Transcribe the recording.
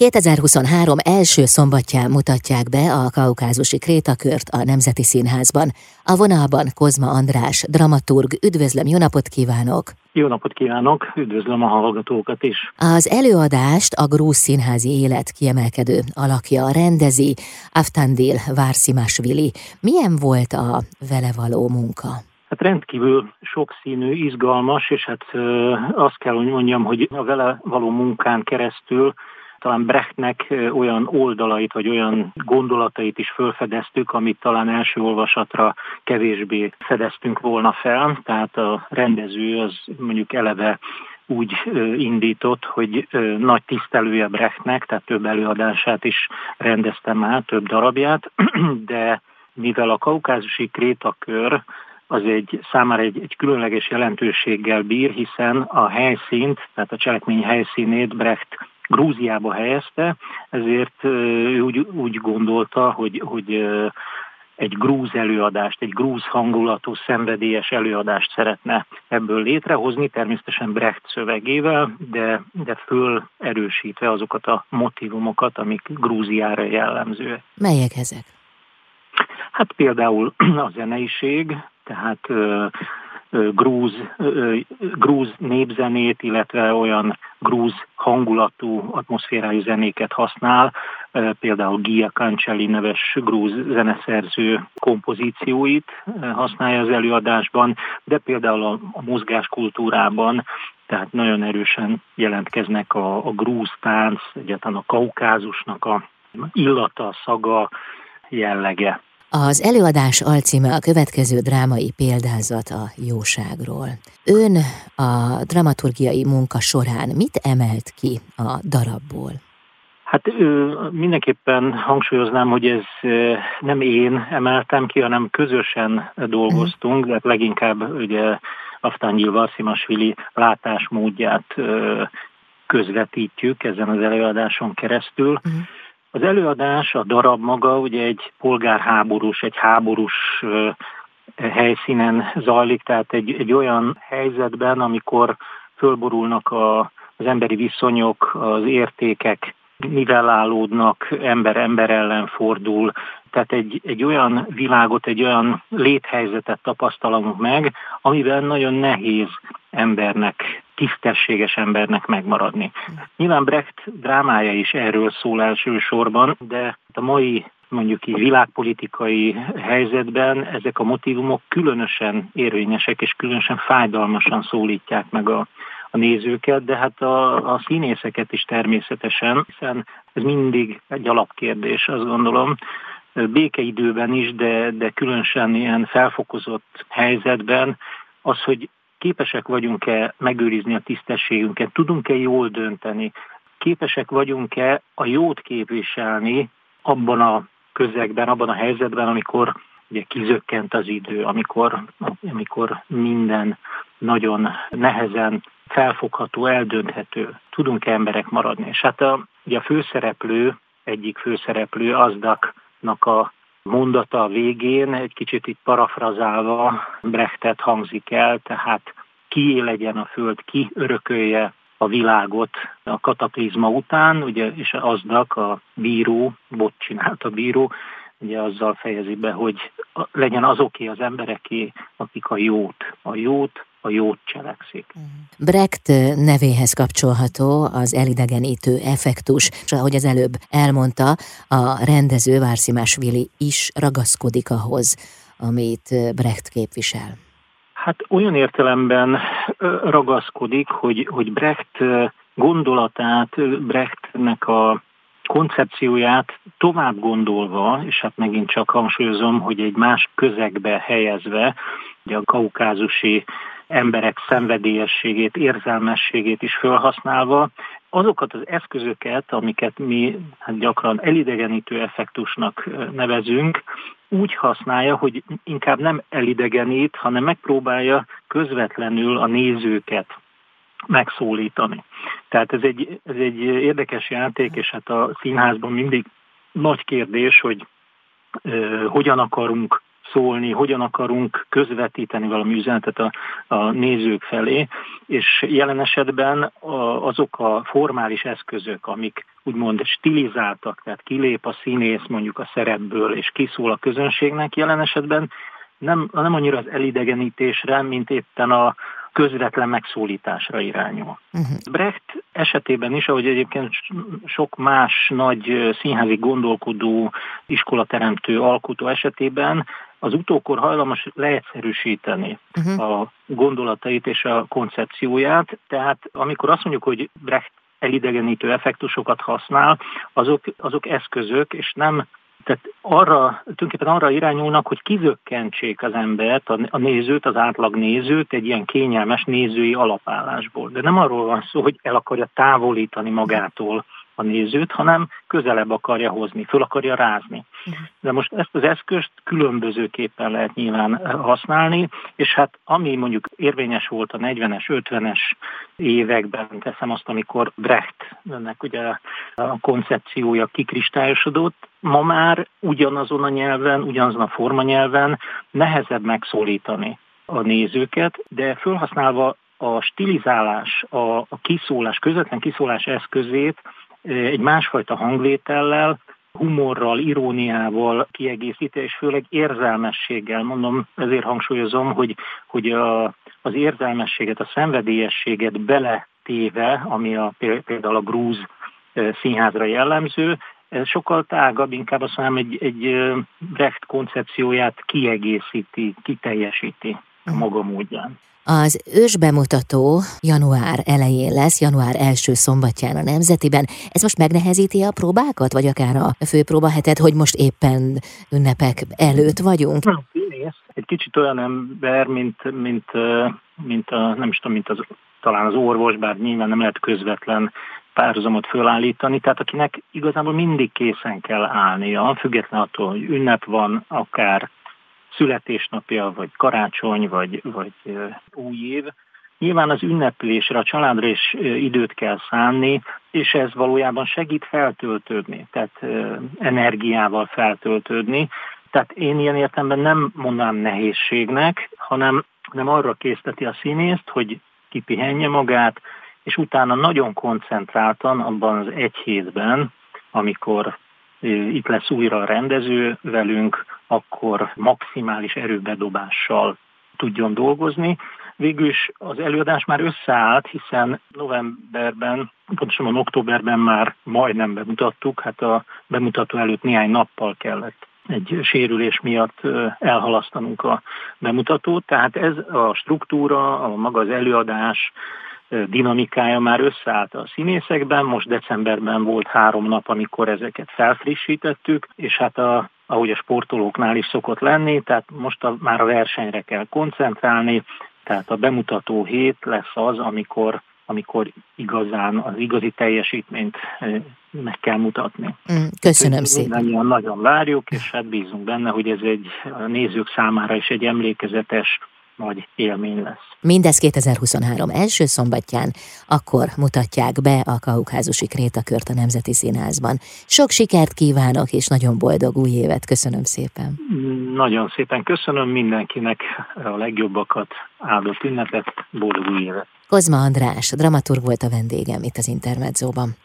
2023 első szombatján mutatják be a kaukázusi krétakört a Nemzeti Színházban. A vonalban Kozma András, dramaturg. Üdvözlöm, jó napot kívánok! Jó napot kívánok, üdvözlöm a hallgatókat is! Az előadást a grúz színházi élet kiemelkedő alakja rendezi, Aftandil Várszimásvili. Milyen volt a vele való munka? Hát rendkívül sokszínű, izgalmas, és hát azt kell, hogy mondjam, hogy a vele való munkán keresztül talán Brechtnek olyan oldalait, vagy olyan gondolatait is felfedeztük, amit talán első olvasatra kevésbé fedeztünk volna fel. Tehát a rendező az mondjuk eleve úgy indított, hogy nagy tisztelője Brechtnek, tehát több előadását is rendeztem már, több darabját, de mivel a kaukázusi krétakör az egy számára egy, egy különleges jelentőséggel bír, hiszen a helyszínt, tehát a cselekmény helyszínét Brecht Grúziába helyezte, ezért ő úgy, úgy gondolta, hogy, hogy egy grúz előadást, egy grúz hangulatú, szenvedélyes előadást szeretne ebből létrehozni, természetesen Brecht szövegével, de, de föl erősítve azokat a motivumokat, amik Grúziára jellemzőek. Melyek ezek? Hát például a zeneiség, tehát grúz, grúz népzenét, illetve olyan grúz hangulatú, atmoszférájú zenéket használ, például Gia Cancelli neves grúz zeneszerző kompozícióit használja az előadásban, de például a, a mozgáskultúrában tehát nagyon erősen jelentkeznek a, a grúz tánc, egyáltalán a kaukázusnak a illata, szaga, jellege. Az előadás alcíme a következő drámai példázat a jóságról. Ön a dramaturgiai munka során mit emelt ki a darabból? Hát mindenképpen hangsúlyoznám, hogy ez nem én emeltem ki, hanem közösen dolgoztunk, de leginkább ugye Aftányil Varszimasvili látásmódját közvetítjük ezen az előadáson keresztül. Uh-huh. Az előadás, a darab maga ugye egy polgárháborús, egy háborús helyszínen zajlik, tehát egy, egy olyan helyzetben, amikor fölborulnak a, az emberi viszonyok, az értékek nivellálódnak, ember ember ellen fordul, tehát egy, egy olyan világot, egy olyan léthelyzetet tapasztalunk meg, amiben nagyon nehéz embernek, tisztességes embernek megmaradni. Nyilván Brecht drámája is erről szól elsősorban, de a mai mondjuk így világpolitikai helyzetben ezek a motivumok különösen érvényesek és különösen fájdalmasan szólítják meg a, a nézőket, de hát a, a színészeket is természetesen, hiszen ez mindig egy alapkérdés, azt gondolom, békeidőben is, de, de különösen ilyen felfokozott helyzetben az, hogy képesek vagyunk-e megőrizni a tisztességünket, tudunk-e jól dönteni, képesek vagyunk-e a jót képviselni abban a közegben, abban a helyzetben, amikor ugye kizökkent az idő, amikor, amikor minden nagyon nehezen felfogható, eldönthető. Tudunk-e emberek maradni? És hát a, ugye a főszereplő, egyik főszereplő, Azdaknak a mondata a végén, egy kicsit itt parafrazálva Brechtet hangzik el, tehát ki legyen a föld, ki örökölje a világot a kataklizma után, ugye, és aznak a bíró, bot csinált a bíró, ugye azzal fejezi be, hogy legyen azoké az embereké, akik a jót, a jót, a jót cselekszik. Brecht nevéhez kapcsolható az elidegenítő effektus, és ahogy az előbb elmondta, a rendező Vili is ragaszkodik ahhoz, amit Brecht képvisel. Hát olyan értelemben ragaszkodik, hogy, hogy Brecht gondolatát, Brechtnek a koncepcióját tovább gondolva, és hát megint csak hangsúlyozom, hogy egy más közegbe helyezve, ugye a kaukázusi emberek szenvedélyességét, érzelmességét is felhasználva, azokat az eszközöket, amiket mi hát gyakran elidegenítő effektusnak nevezünk, úgy használja, hogy inkább nem elidegenít, hanem megpróbálja közvetlenül a nézőket megszólítani. Tehát ez egy, ez egy érdekes játék, és hát a színházban mindig nagy kérdés, hogy hogyan akarunk szólni, hogyan akarunk közvetíteni valami üzenetet a, a nézők felé, és jelen esetben azok a formális eszközök, amik úgymond stilizáltak, tehát kilép a színész mondjuk a szerepből, és kiszól a közönségnek, jelen esetben nem, nem annyira az elidegenítésre, mint éppen a, közvetlen megszólításra irányul. Uh-huh. Brecht esetében is, ahogy egyébként sok más nagy színházi gondolkodó, iskolateremtő, alkotó esetében az utókor hajlamos leegyszerűsíteni uh-huh. a gondolatait és a koncepcióját. Tehát amikor azt mondjuk, hogy Brecht elidegenítő effektusokat használ, azok, azok eszközök, és nem tehát arra, tulajdonképpen arra irányulnak, hogy kizökkentsék az embert, a, nézőt, az átlag nézőt egy ilyen kényelmes nézői alapállásból. De nem arról van szó, hogy el akarja távolítani magától a nézőt, hanem közelebb akarja hozni, föl akarja rázni. De most ezt az eszközt különbözőképpen lehet nyilván használni, és hát ami mondjuk érvényes volt a 40-es, 50-es években, teszem azt, amikor Brechtnek ugye a koncepciója kikristályosodott, ma már ugyanazon a nyelven, ugyanazon a formanyelven nehezebb megszólítani a nézőket, de felhasználva a stilizálás, a, a kiszólás, közvetlen kiszólás eszközét egy másfajta hangvétellel, humorral, iróniával kiegészítve, és főleg érzelmességgel. Mondom, ezért hangsúlyozom, hogy, hogy a, az érzelmességet, a szenvedélyességet beletéve, ami a, például a grúz színházra jellemző, ez sokkal tágabb, inkább azt mondom, egy, egy Brecht koncepcióját kiegészíti, kiteljesíti a maga módján. Az ősbemutató január elején lesz, január első szombatján a Nemzetiben. Ez most megnehezíti a próbákat, vagy akár a főpróbahetet, hogy most éppen ünnepek előtt vagyunk? Egy kicsit olyan ember, mint, mint, mint a, nem is tudom, mint az, talán az orvos, bár nyilván nem lehet közvetlen párhuzamot fölállítani, tehát akinek igazából mindig készen kell állnia, független attól, hogy ünnep van, akár születésnapja, vagy karácsony, vagy, vagy új év. Nyilván az ünneplésre, a családra is időt kell szánni, és ez valójában segít feltöltődni, tehát energiával feltöltődni. Tehát én ilyen értemben nem mondanám nehézségnek, hanem, hanem arra készteti a színészt, hogy kipihenje magát, és utána nagyon koncentráltan abban az egy hétben, amikor itt lesz újra a rendező velünk, akkor maximális erőbedobással tudjon dolgozni. Végül is az előadás már összeállt, hiszen novemberben, pontosabban októberben már majdnem bemutattuk, hát a bemutató előtt néhány nappal kellett egy sérülés miatt elhalasztanunk a bemutatót, tehát ez a struktúra, a maga az előadás, dinamikája már összeállt a színészekben, most decemberben volt három nap, amikor ezeket felfrissítettük, és hát a, ahogy a sportolóknál is szokott lenni, tehát most a, már a versenyre kell koncentrálni, tehát a bemutató hét lesz az, amikor amikor igazán az igazi teljesítményt meg kell mutatni. Mm, köszönöm szépen. Mindannyian nagyon várjuk, és hát bízunk benne, hogy ez egy a nézők számára is egy emlékezetes nagy élmény lesz. Mindez 2023 első szombatján, akkor mutatják be a Kaukázusi Krétakört a Nemzeti Színházban. Sok sikert kívánok, és nagyon boldog új évet. Köszönöm szépen. Nagyon szépen köszönöm mindenkinek a legjobbakat, áldott ünnepet, boldog új évet. Kozma András, dramaturg volt a vendégem itt az Intermedzóban.